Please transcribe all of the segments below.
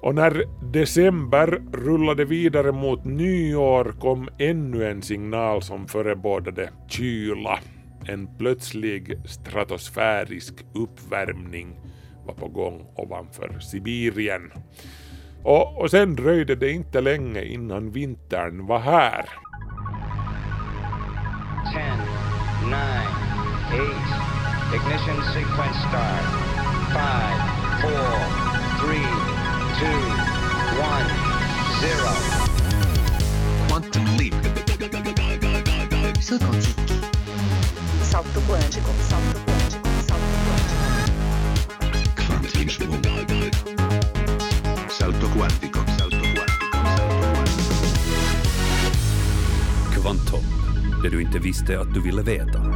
Och när december rullade vidare mot nyår kom ännu en signal som förebådade kyla. En plötslig stratosfärisk uppvärmning var på gång ovanför Sibirien. Och, och sen dröjde det inte länge innan vintern var här. 10, 9, 8, ignition sequence start. 5, 4, 3, 2, 1, 0. Quantum leap. Salto quântico. Salto quântico. Salto quântico. Salto quântico. Salto quântico. Salto quantico. Salto. Kvantum. Det du inte visste att du ville veta.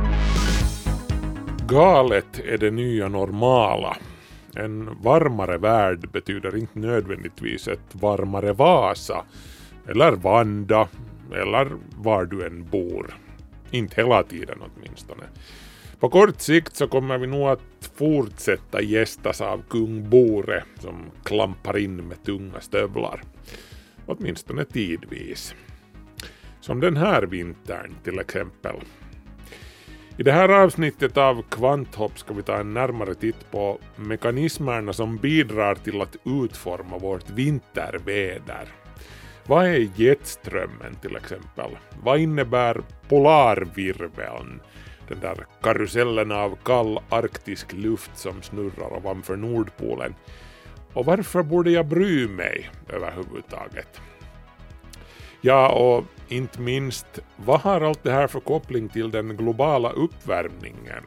Galet är det nya normala. En varmare värld betyder inte nödvändigtvis ett varmare Vasa, eller Vanda, eller var du än bor. Inte hela tiden åtminstone. På kort sikt så kommer vi nog att fortsätta gästas av kung Bore som klampar in med tunga stövlar. Åtminstone tidvis. Som den här vintern till exempel. I det här avsnittet av Kvanthopp ska vi ta en närmare titt på mekanismerna som bidrar till att utforma vårt vinterväder. Vad är jetströmmen till exempel? Vad innebär polarvirveln? Den där karusellen av kall arktisk luft som snurrar ovanför Nordpolen. Och varför borde jag bry mig överhuvudtaget? Ja, och inte minst, vad har allt det här för koppling till den globala uppvärmningen?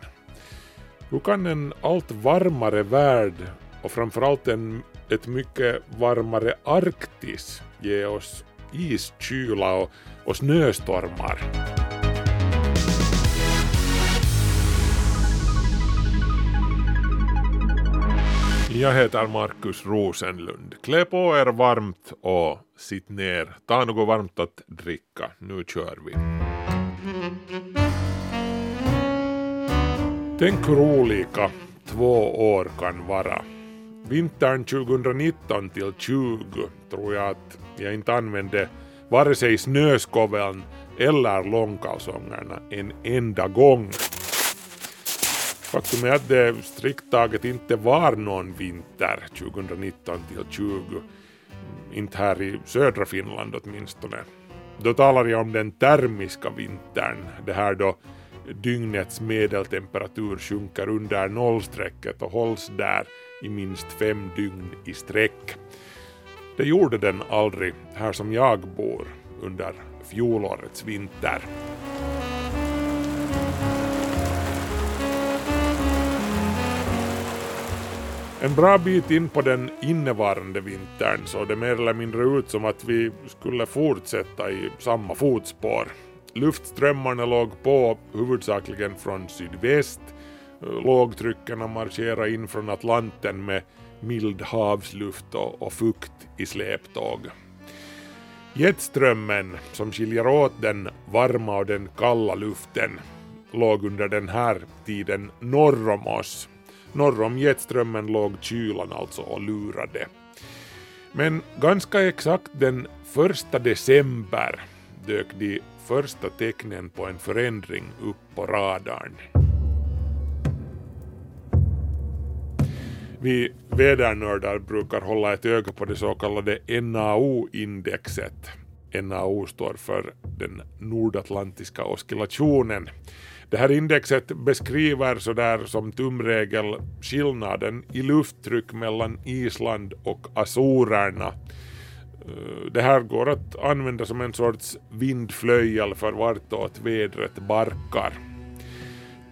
Hur kan en allt varmare värld och framförallt en, ett mycket varmare Arktis ge oss iskyla och, och snöstormar? Jag heter Markus Rosenlund. Klä på er varmt och sitt ner. Ta något varmt att dricka. Nu kör vi. Tänk hur olika två år kan vara. Vintern 2019 till 20 tror jag att jag inte använde vare sig snöskoveln eller långkalsongerna en enda gång. Faktum är att det eh, strikt taget inte var någon vinter 2019 till 20. Inte här i södra Finland åtminstone. Då talar jag om den termiska vintern, det här då dygnets medeltemperatur sjunker under nollstrecket och hålls där i minst fem dygn i sträck. Det gjorde den aldrig här som jag bor under fjolårets vinter. En bra bit in på den innevarande vintern såg det mer eller mindre ut som att vi skulle fortsätta i samma fotspår. Luftströmmarna låg på huvudsakligen från sydväst. Lågtryckarna marscherade in från Atlanten med mild havsluft och, och fukt i släptåg. Jetströmmen som skiljer åt den varma och den kalla luften låg under den här tiden norr om oss Norr om jetströmmen låg kylan alltså och lurade. Men ganska exakt den första december dök de första tecknen på en förändring upp på radarn. Vi vädernördar brukar hålla ett öga på det så kallade NAO-indexet. NAO står för den nordatlantiska oscillationen. Det här indexet beskriver sådär som tumregel skillnaden i lufttryck mellan Island och Azorerna. Eh, det här går att använda som en sorts vindflöjel för vartåt vädret barkar.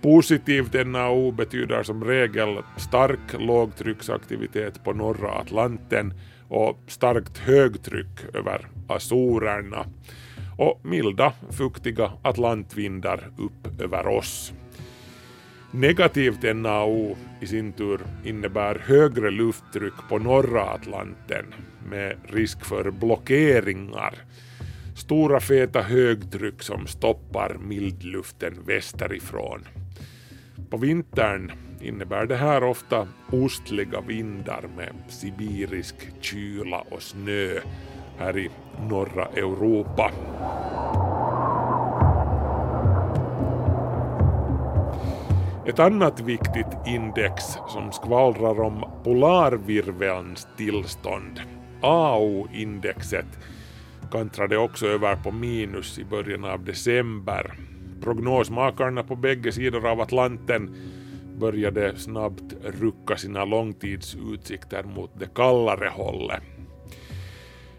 Positivt NAO betyder som regel stark lågtrycksaktivitet på norra Atlanten och starkt högtryck över Azorerna och milda, fuktiga atlantvindar upp över oss. Negativt NAO i sin tur innebär högre lufttryck på norra Atlanten med risk för blockeringar. Stora feta högtryck som stoppar mildluften västerifrån. På vintern innebär det här ofta ostliga vindar med sibirisk kyla och snö här i norra Europa. Ett annat viktigt index som skvallrar om polarvirvelns tillstånd, AO-indexet, kantrade också över på minus i början av december. Prognosmakarna på bägge sidor av Atlanten började snabbt rucka sina långtidsutsikter mot det kallare hållet.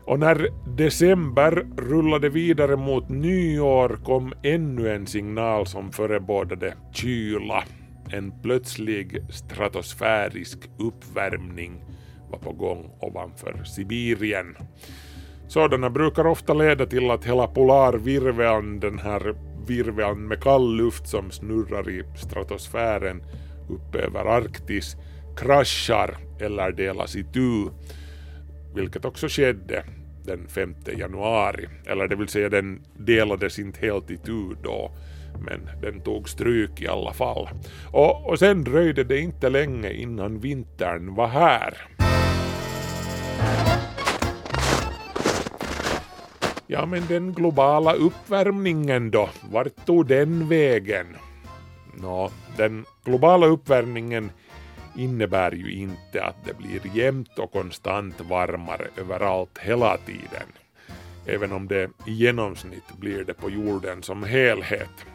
Och när december rullade vidare mot nyår kom ännu en signal som förebådade kyla. En plötslig stratosfärisk uppvärmning var på gång ovanför Sibirien. Sådana brukar ofta leda till att hela polarvirveln, den här virveln med kall luft som snurrar i stratosfären uppe över Arktis, kraschar eller delas itu vilket också skedde den 5 januari, eller det vill säga den delades inte helt i då, men den tog stryk i alla fall. Och, och sen dröjde det inte länge innan vintern var här. Ja, men den globala uppvärmningen då, vart tog den vägen? Nå, den globala uppvärmningen innebär ju inte att det blir jämnt och konstant varmare överallt hela tiden, även om det i genomsnitt blir det på jorden som helhet.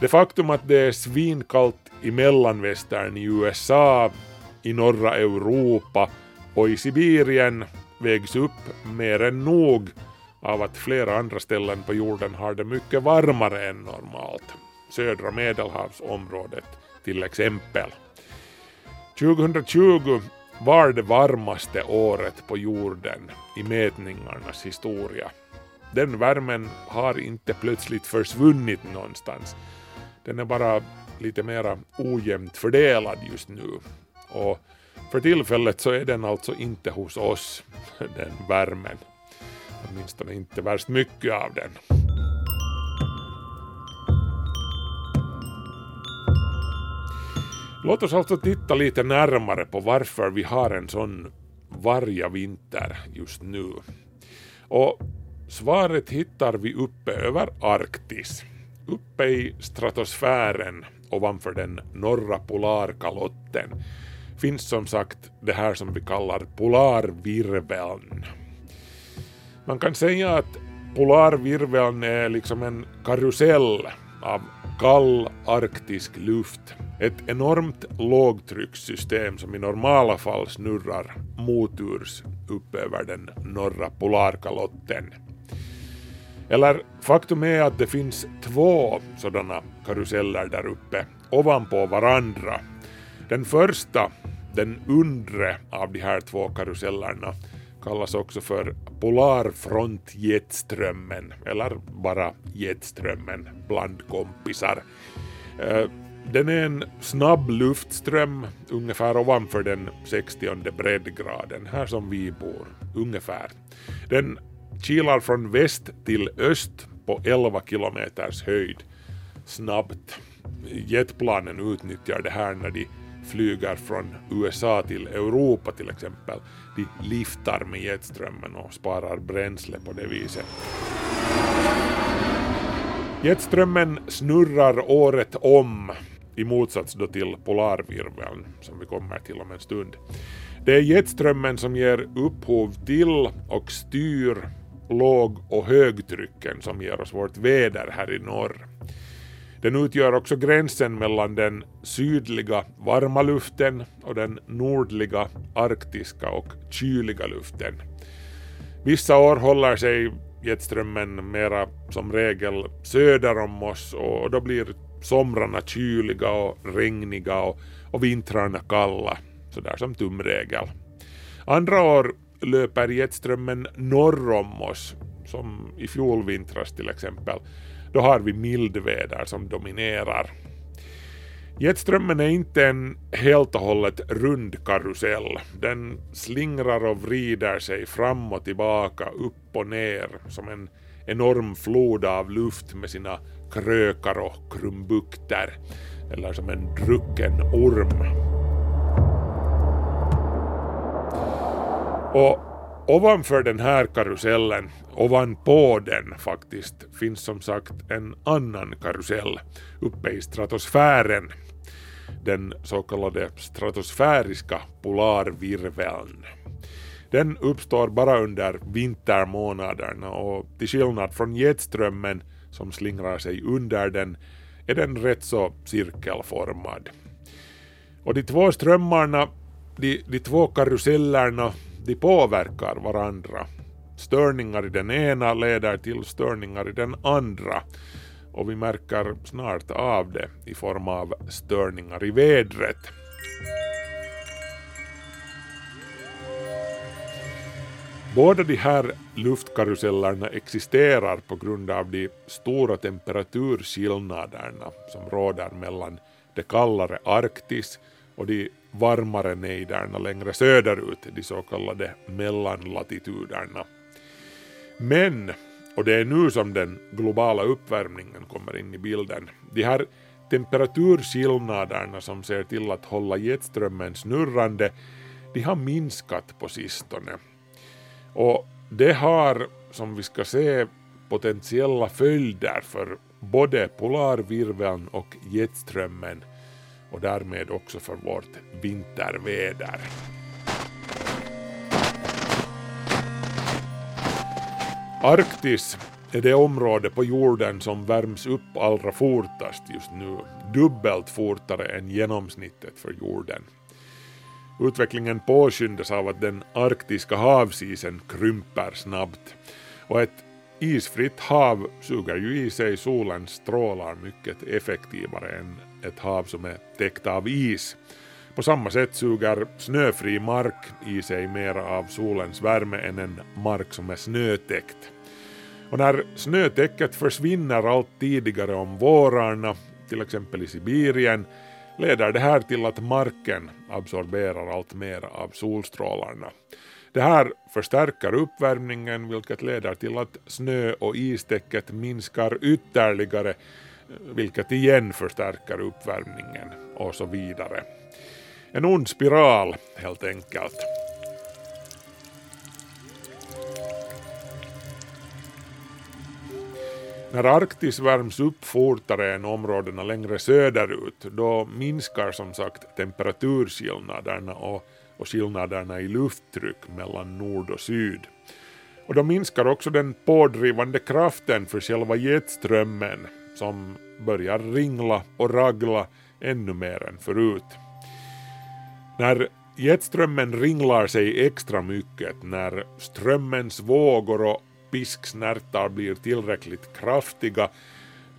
Det faktum att det är svinkallt i mellanvästern i USA, i norra Europa och i Sibirien vägs upp mer än nog av att flera andra ställen på jorden har det mycket varmare än normalt. Södra medelhavsområdet till exempel. 2020 var det varmaste året på jorden i mätningarnas historia. Den värmen har inte plötsligt försvunnit någonstans. Den är bara lite mera ojämnt fördelad just nu. Och för tillfället så är den alltså inte hos oss, den värmen. Åtminstone inte värst mycket av den. Låt oss alltså titta lite närmare på varför vi har en sån varja vinter just nu. Och svaret hittar vi uppe över Arktis, uppe i stratosfären ovanför den norra polarkalotten finns som sagt det här som vi kallar polarvirveln. Man kan säga att polarvirveln är liksom en karusell av kall arktisk luft. Ett enormt lågtryckssystem som i normala fall snurrar moturs upp över den norra polarkalotten. Eller faktum är att det finns två sådana karuseller där uppe ovanpå varandra. Den första, den undre av de här två karusellerna, kallas också för Polarfront-jetströmmen, eller bara jetströmmen bland kompisar. Eh, den är en snabb luftström ungefär ovanför den 60 breddgraden, här som vi bor, ungefär. Den kilar från väst till öst på 11 kilometers höjd snabbt. Jetplanen utnyttjar det här när de flyger från USA till Europa till exempel. De liftar med jetströmmen och sparar bränsle på det viset. Jetströmmen snurrar året om i motsats då till polarvirveln som vi kommer till om en stund. Det är jetströmmen som ger upphov till och styr låg och högtrycken som ger oss vårt väder här i norr. Den utgör också gränsen mellan den sydliga varma luften och den nordliga arktiska och kyliga luften. Vissa år håller sig jetströmmen mera som regel söder om oss och då blir somrarna kyliga och regniga och, och vintrarna kalla, sådär som tumregel. Andra år löper jetströmmen norr om oss, som i fjol vintras till exempel, då har vi mildväder som dominerar. Jetströmmen är inte en helt och hållet rund karusell. Den slingrar och vrider sig fram och tillbaka, upp och ner, som en enorm flod av luft med sina krökar och krumbukter, eller som en drucken orm. Och ovanför den här karusellen, ovanpå den faktiskt, finns som sagt en annan karusell uppe i stratosfären. Den så kallade stratosfäriska polarvirveln. Den uppstår bara under vintermånaderna och till skillnad från jetströmmen som slingrar sig under den är den rätt så cirkelformad. Och de två strömmarna, de, de två karusellerna, de påverkar varandra. Störningar i den ena leder till störningar i den andra och vi märker snart av det i form av störningar i vädret. Båda de här luftkarusellerna existerar på grund av de stora temperaturskillnaderna som råder mellan det kallare Arktis och de varmare nejderna längre söderut, de så kallade mellanlatituderna. Men, och det är nu som den globala uppvärmningen kommer in i bilden, de här temperaturskillnaderna som ser till att hålla jetströmmen snurrande, de har minskat på sistone. Och det har, som vi ska se, potentiella följder för både polarvirveln och jetströmmen och därmed också för vårt vinterväder. Arktis är det område på jorden som värms upp allra fortast just nu, dubbelt fortare än genomsnittet för jorden. Utvecklingen påskyndas av att den arktiska havsisen krymper snabbt och ett isfritt hav suger ju i sig solens strålar mycket effektivare än ett hav som är täckt av is. På samma sätt suger snöfri mark i sig mer av solens värme än en mark som är snötäckt. Och när snötäcket försvinner allt tidigare om vårarna, till exempel i Sibirien, leder det här till att marken absorberar allt mer av solstrålarna. Det här förstärker uppvärmningen vilket leder till att snö och istäcket minskar ytterligare vilket igen förstärker uppvärmningen och så vidare. En ond spiral helt enkelt. När Arktis värms upp fortare än områdena längre söderut, då minskar som sagt temperaturskillnaderna och, och skillnaderna i lufttryck mellan nord och syd. Och då minskar också den pådrivande kraften för själva jetströmmen som börjar ringla och ragla ännu mer än förut. När jetströmmen ringlar sig extra mycket, när strömmens vågor och pisksnärtar blir tillräckligt kraftiga,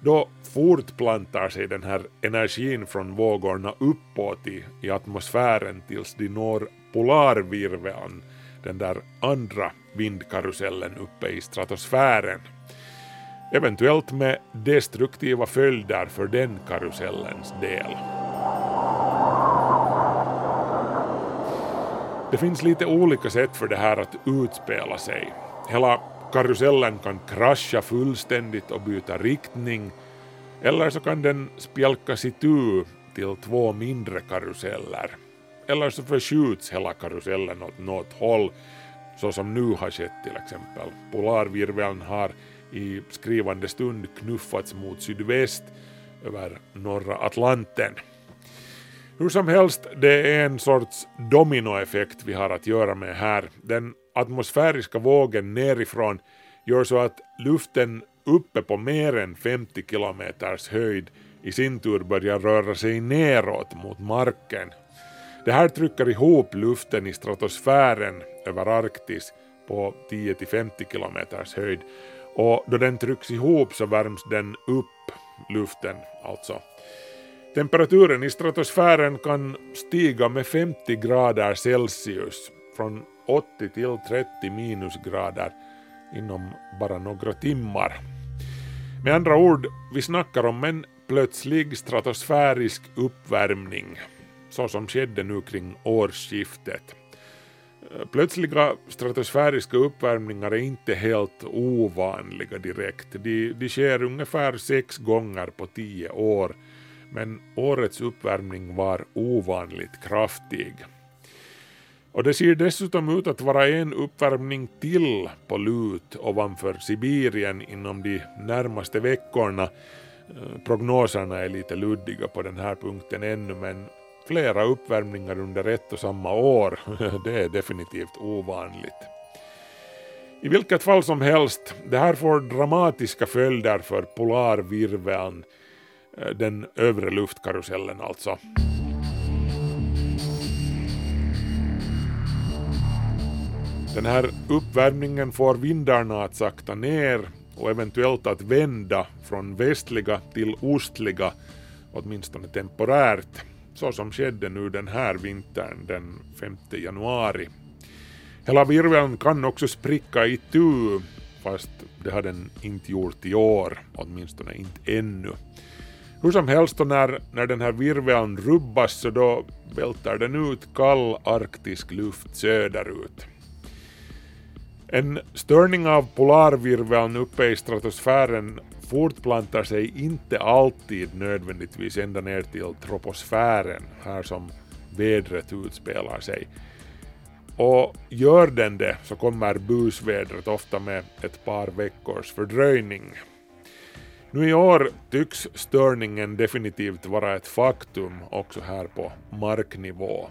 då fortplantar sig den här energin från vågorna uppåt i, i atmosfären tills de når polarvirveln, den där andra vindkarusellen uppe i stratosfären. Eventuellt med destruktiva följder för den karusellens del. Det finns lite olika sätt för det här att utspela sig. Hela karusellen kan krascha fullständigt och byta riktning eller så kan den spjälkas itu till två mindre karuseller. Eller så förskjuts hela karusellen åt något håll så som nu har skett till exempel. Polarvirveln har i skrivande stund knuffats mot sydväst över norra Atlanten. Hur som helst, det är en sorts dominoeffekt vi har att göra med här. Den atmosfäriska vågen nerifrån gör så att luften uppe på mer än 50 kilometers höjd i sin tur börjar röra sig neråt mot marken. Det här trycker ihop luften i stratosfären över Arktis på 10-50 kilometers höjd och då den trycks ihop så värms den upp, luften alltså. Temperaturen i stratosfären kan stiga med 50 grader Celsius från 80 till 30 minusgrader inom bara några timmar. Med andra ord, vi snackar om en plötslig stratosfärisk uppvärmning, så som skedde nu kring årsskiftet. Plötsliga stratosfäriska uppvärmningar är inte helt ovanliga direkt. De, de sker ungefär sex gånger på tio år, men årets uppvärmning var ovanligt kraftig. Och det ser dessutom ut att vara en uppvärmning till på lut ovanför Sibirien inom de närmaste veckorna. Eh, prognoserna är lite luddiga på den här punkten ännu men flera uppvärmningar under ett och samma år, det är definitivt ovanligt. I vilket fall som helst, det här får dramatiska följder för polarvirveln, eh, den övre luftkarusellen alltså. Den här uppvärmningen får vindarna att sakta ner och eventuellt att vända från västliga till ostliga, åtminstone temporärt, så som skedde nu den här vintern den 5 januari. Hela virveln kan också spricka i tu, fast det har den inte gjort i år, åtminstone inte ännu. Hur som helst, då när, när den här virveln rubbas så då välter den ut kall arktisk luft söderut. En störning av polarvirveln uppe i stratosfären fortplantar sig inte alltid nödvändigtvis ända ner till troposfären, här som vädret utspelar sig. Och gör den det så kommer busvädret ofta med ett par veckors fördröjning. Nu i år tycks störningen definitivt vara ett faktum också här på marknivå.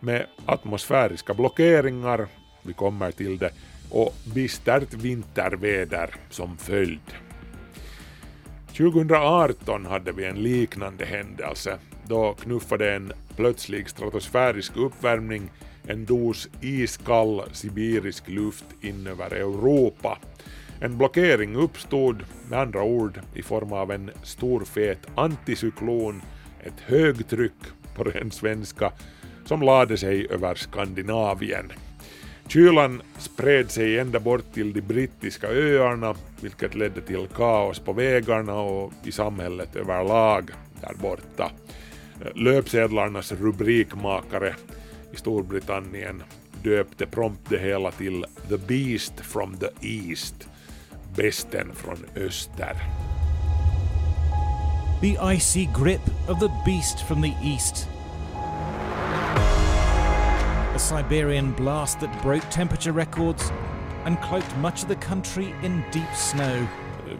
Med atmosfäriska blockeringar, vi kommer till det, och bistert vinterväder som följd. 2018 hade vi en liknande händelse. Då knuffade en plötslig stratosfärisk uppvärmning en dos iskall sibirisk luft in över Europa. En blockering uppstod, med andra ord, i form av en stor fet anticyklon, ett högtryck på ren svenska, som lade sig över Skandinavien. Kylan spred sig ända bort till de brittiska öarna, vilket ledde till kaos på vägarna och i samhället överlag där borta. Löpsedlarnas rubrikmakare i Storbritannien döpte prompt det hela till The Beast from the East, besten från öster. The icy grip of the beast from the east a Siberian blast that broke temperature records and cloaked much of the country in deep snow.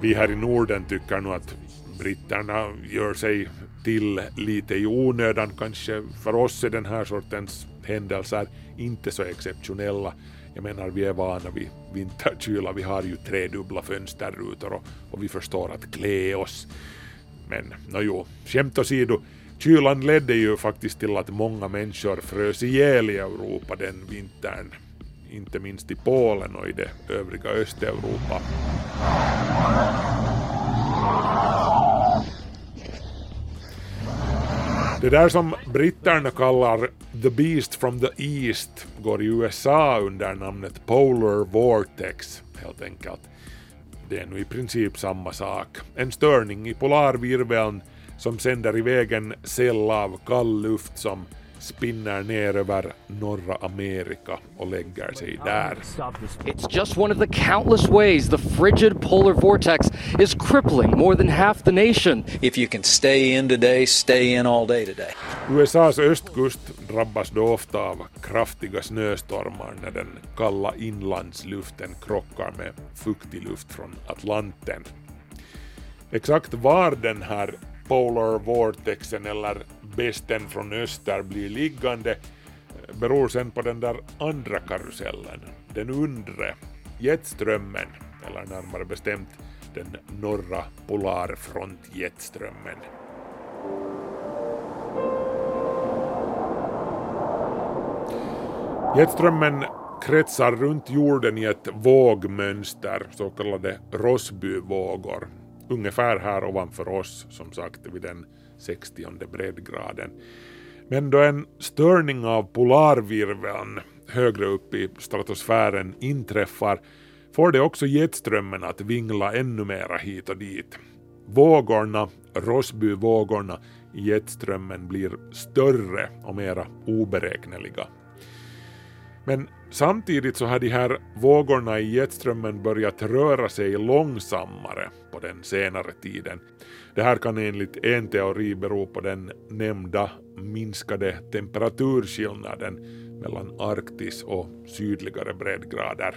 Vi här i Norden tycker nog att britterna gör sig till lite i onödan kanske. För oss är den här sortens händelser inte så exceptionella. Jag menar, vi är vana vid vinterkyla, vi har ju tredubbla fönsterrutor och, och vi förstår att klä oss. Men no, skämt åsido, Kylan ledde ju faktiskt till att många människor frös ihjäl i Europa den vintern, inte minst i Polen och i det övriga Östeuropa. Det där som britterna kallar “the beast from the east” går i USA under namnet Polar Vortex, helt enkelt. Det är nu i princip samma sak. En störning i polarvirveln som sänder iväg en cell av kall luft som spinner ner över norra Amerika och lägger sig där. It's just one of the countless ways the frigid polar vortex is crippling more than half the nation. If you can stay in today, stay in all day today. USAs östkust drabbas då ofta av kraftiga snöstormar när den kalla inlandsluften krockar med fuktig luft från Atlanten. Exakt var den här polar vortexen eller besten från öster blir liggande eh, beror sen på den där andra karusellen, den undre, jetströmmen, eller närmare bestämt den norra polarfrontjetströmmen. Jetströmmen kretsar runt jorden i ett vågmönster, så kallade Rossbyvågor, ungefär här ovanför oss, som sagt vid den 60 breddgraden. Men då en störning av polarvirveln högre upp i stratosfären inträffar får det också jetströmmen att vingla ännu mera hit och dit. Vågorna, Rossbyvågorna i jetströmmen blir större och mera oberäkneliga. Men samtidigt så har de här vågorna i jetströmmen börjat röra sig långsammare på den senare tiden. Det här kan enligt en teori bero på den nämnda minskade temperaturskillnaden mellan Arktis och sydligare breddgrader.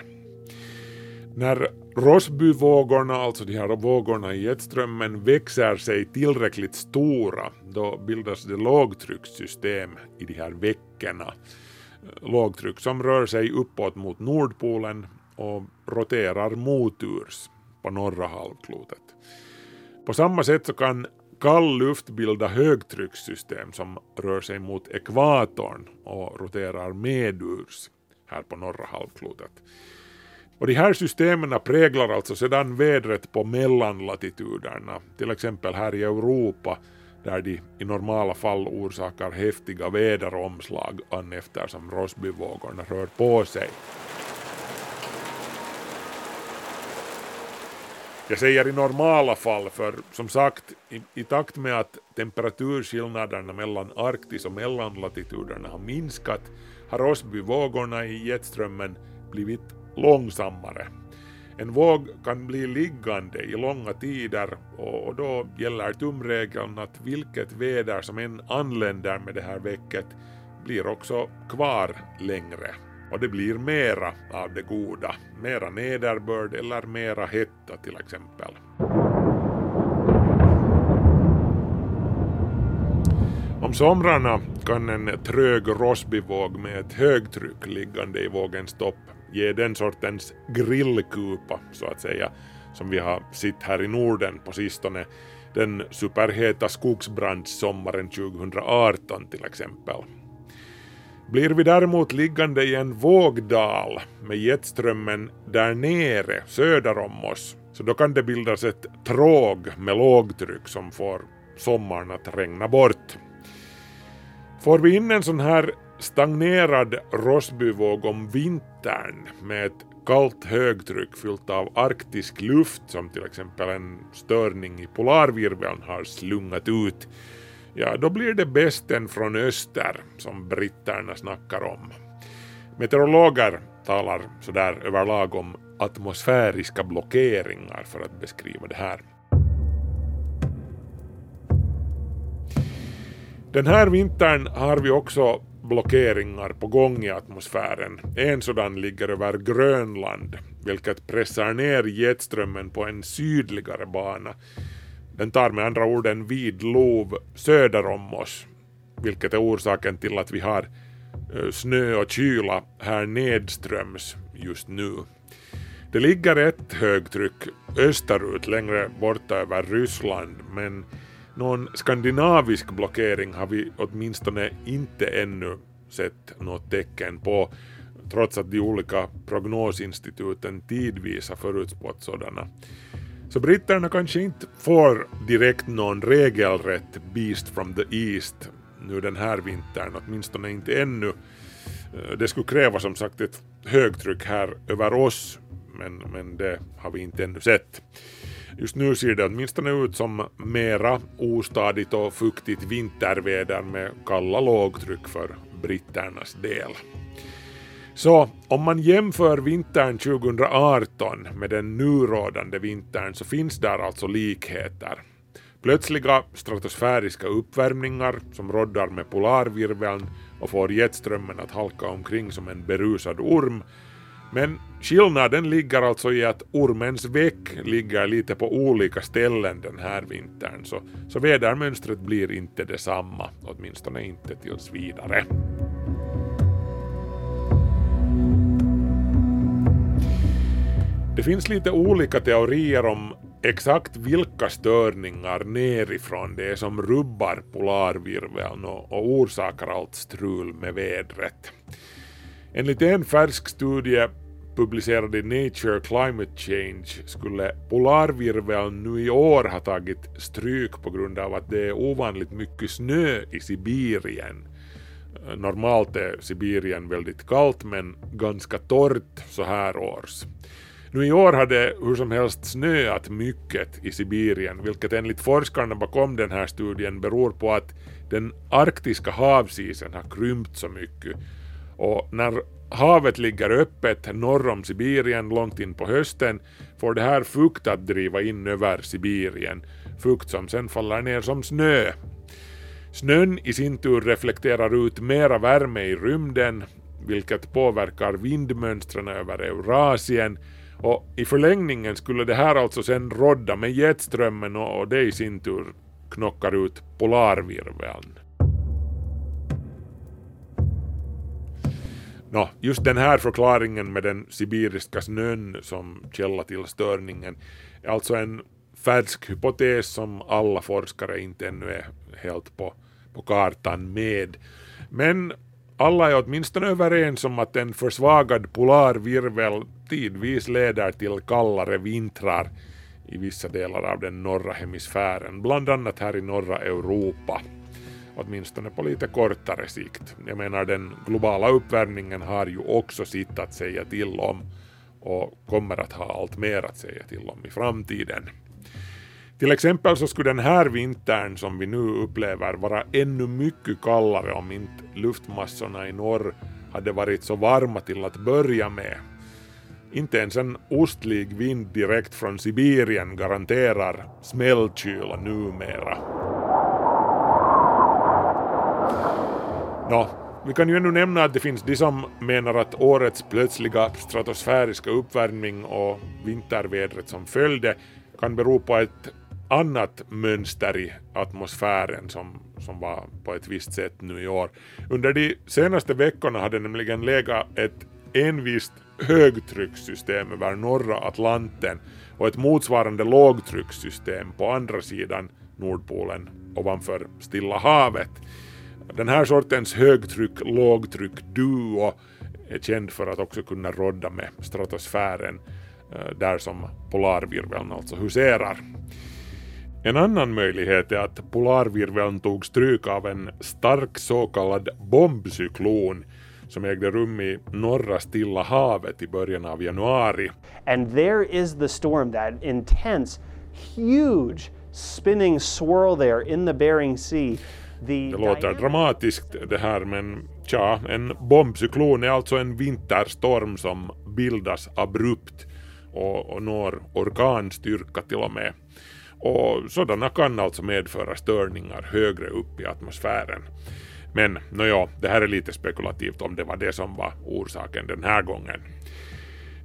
När Rossbyvågorna, alltså de här vågorna i jetströmmen, växer sig tillräckligt stora, då bildas det lågtryckssystem i de här veckorna. Lågtryck som rör sig uppåt mot Nordpolen och roterar moturs på norra halvklotet. På samma sätt så kan kall luft bilda högtryckssystem som rör sig mot ekvatorn och roterar medurs här på norra halvklotet. Och de här systemen präglar alltså sedan vädret på mellanlatituderna, till exempel här i Europa där de i normala fall orsakar häftiga väderomslag an eftersom Rossbyvågorna rör på sig. Jag säger i normala fall för som sagt i, i takt med att temperaturskillnaderna mellan Arktis och mellanlatituderna har minskat har Rossbyvågorna i jetströmmen blivit långsammare. En våg kan bli liggande i långa tider och då gäller tumregeln att vilket väder som än anländer med det här väcket blir också kvar längre och det blir mera av det goda, mera nederbörd eller mera hetta till exempel. Om somrarna kan en trög Rossbyvåg med ett högtryck liggande i vågens topp ge den sortens grillkupa, så att säga, som vi har sett här i Norden på sistone, den superheta skogsbrandssommaren 2018 till exempel. Blir vi däremot liggande i en vågdal med jetströmmen där nere, söder om oss, så då kan det bildas ett tråg med lågtryck som får sommaren att regna bort. Får vi in en sån här stagnerad Rossbyvåg om vintern med ett kallt högtryck fyllt av arktisk luft som till exempel en störning i polarvirveln har slungat ut, ja då blir det bästen från öster som britterna snackar om. Meteorologer talar sådär överlag om atmosfäriska blockeringar för att beskriva det här. Den här vintern har vi också blockeringar på gång i atmosfären. En sådan ligger över Grönland, vilket pressar ner jetströmmen på en sydligare bana. Den tar med andra ord en vid lov söder om oss, vilket är orsaken till att vi har eh, snö och kyla här nedströms just nu. Det ligger ett högtryck österut längre borta över Ryssland, men någon skandinavisk blockering har vi åtminstone inte ännu sett något tecken på, trots att de olika prognosinstituten tidvis har förutspått sådana. Så britterna kanske inte får direkt någon regelrätt Beast from the East nu den här vintern, åtminstone inte ännu. Eh, det skulle kräva som sagt ett högtryck här över oss, men, men det har vi inte ännu sett. Just nu ser det åtminstone ut som mera ostadigt och fuktigt vinterväder med kalla lågtryck för britternas del. Så om man jämför vintern 2018 med den nu rådande vintern så finns där alltså likheter. Plötsliga stratosfäriska uppvärmningar som roddar med polarvirveln och får jetströmmen att halka omkring som en berusad orm men skillnaden ligger alltså i att ormens väck ligger lite på olika ställen den här vintern, så, så vädermönstret blir inte detsamma, åtminstone inte tills vidare. Det finns lite olika teorier om exakt vilka störningar nerifrån det är som rubbar polarvirveln och, och orsakar allt strul med vädret. Enligt en färsk studie publicerad i Nature Climate Change skulle polarvirveln nu i år ha tagit stryk på grund av att det är ovanligt mycket snö i Sibirien. Normalt är Sibirien väldigt kallt men ganska torrt så här års. Nu i år har det hur som helst snöat mycket i Sibirien, vilket enligt forskarna bakom den här studien beror på att den arktiska havsisen har krympt så mycket och när havet ligger öppet norr om Sibirien långt in på hösten får det här fukt att driva in över Sibirien, fukt som sen faller ner som snö. Snön i sin tur reflekterar ut mera värme i rymden, vilket påverkar vindmönstren över Eurasien och i förlängningen skulle det här alltså sen rodda med jetströmmen och det i sin tur knockar ut polarvirveln. Nå, just den här förklaringen med den sibiriska snön som källa till störningen är alltså en färsk hypotes som alla forskare inte ännu är helt på, på kartan med. Men alla är åtminstone överens om att en försvagad polarvirvel tidvis leder till kallare vintrar i vissa delar av den norra hemisfären, bland annat här i norra Europa åtminstone på lite kortare sikt. Jag menar den globala uppvärmningen har ju också sitt att säga till om och kommer att ha allt mer att säga till om i framtiden. Till exempel så skulle den här vintern som vi nu upplever vara ännu mycket kallare om inte luftmassorna i norr hade varit så varma till att börja med. Inte ens en ostlig vind direkt från Sibirien garanterar smällkyla numera. Nå, vi kan ju ännu nämna att det finns de som menar att årets plötsliga stratosfäriska uppvärmning och vintervädret som följde kan bero på ett annat mönster i atmosfären som, som var på ett visst sätt nu i år. Under de senaste veckorna hade nämligen legat ett envist högtryckssystem över norra Atlanten och ett motsvarande lågtryckssystem på andra sidan Nordpolen ovanför Stilla havet. Den här sortens högtryck-lågtryck-duo är eh, känd för att också kunna rodda med stratosfären eh, där som polarvirveln alltså huserar. En annan möjlighet är att polarvirveln tog stryk av en stark så kallad bombcyklon som ägde rum i norra Stilla havet i början av januari. And there is the storm, that intense, huge spinning swirl there in the Bering Sea. Det låter dramatiskt det här men tja, en bombcyklon är alltså en vinterstorm som bildas abrupt och, och når orkanstyrka till och med. Och sådana kan alltså medföra störningar högre upp i atmosfären. Men nåja, det här är lite spekulativt om det var det som var orsaken den här gången.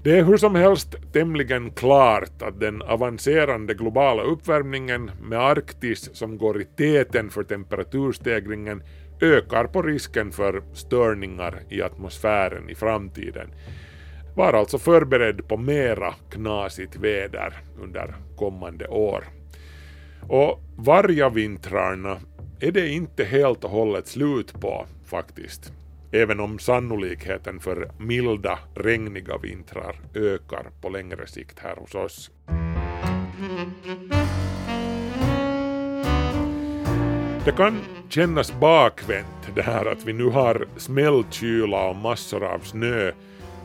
Det är hur som helst tämligen klart att den avancerande globala uppvärmningen med Arktis som går i täten för temperaturstegringen ökar på risken för störningar i atmosfären i framtiden. Var alltså förberedd på mera knasigt väder under kommande år. Och vargavintrarna är det inte helt och hållet slut på faktiskt även om sannolikheten för milda, regniga vintrar ökar på längre sikt här hos oss. Det kan kännas bakvänt det här att vi nu har smällkyla och massor av snö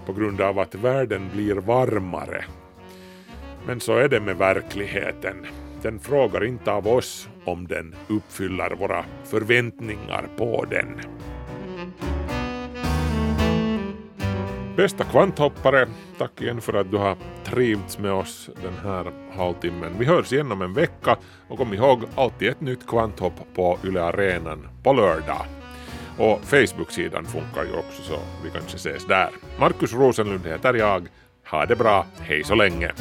på grund av att världen blir varmare. Men så är det med verkligheten. Den frågar inte av oss om den uppfyller våra förväntningar på den. Bästa kvanthoppare, tack igen för att du har trivts med oss den här halvtimmen. Vi hörs igen om en vecka och kom ihåg alltid ett nytt kvanthopp på Yle Arenan på lördag. Och Facebook-sidan funkar ju också så vi kanske ses där. Markus Rosenlund heter jag. Ha det bra, hej så länge!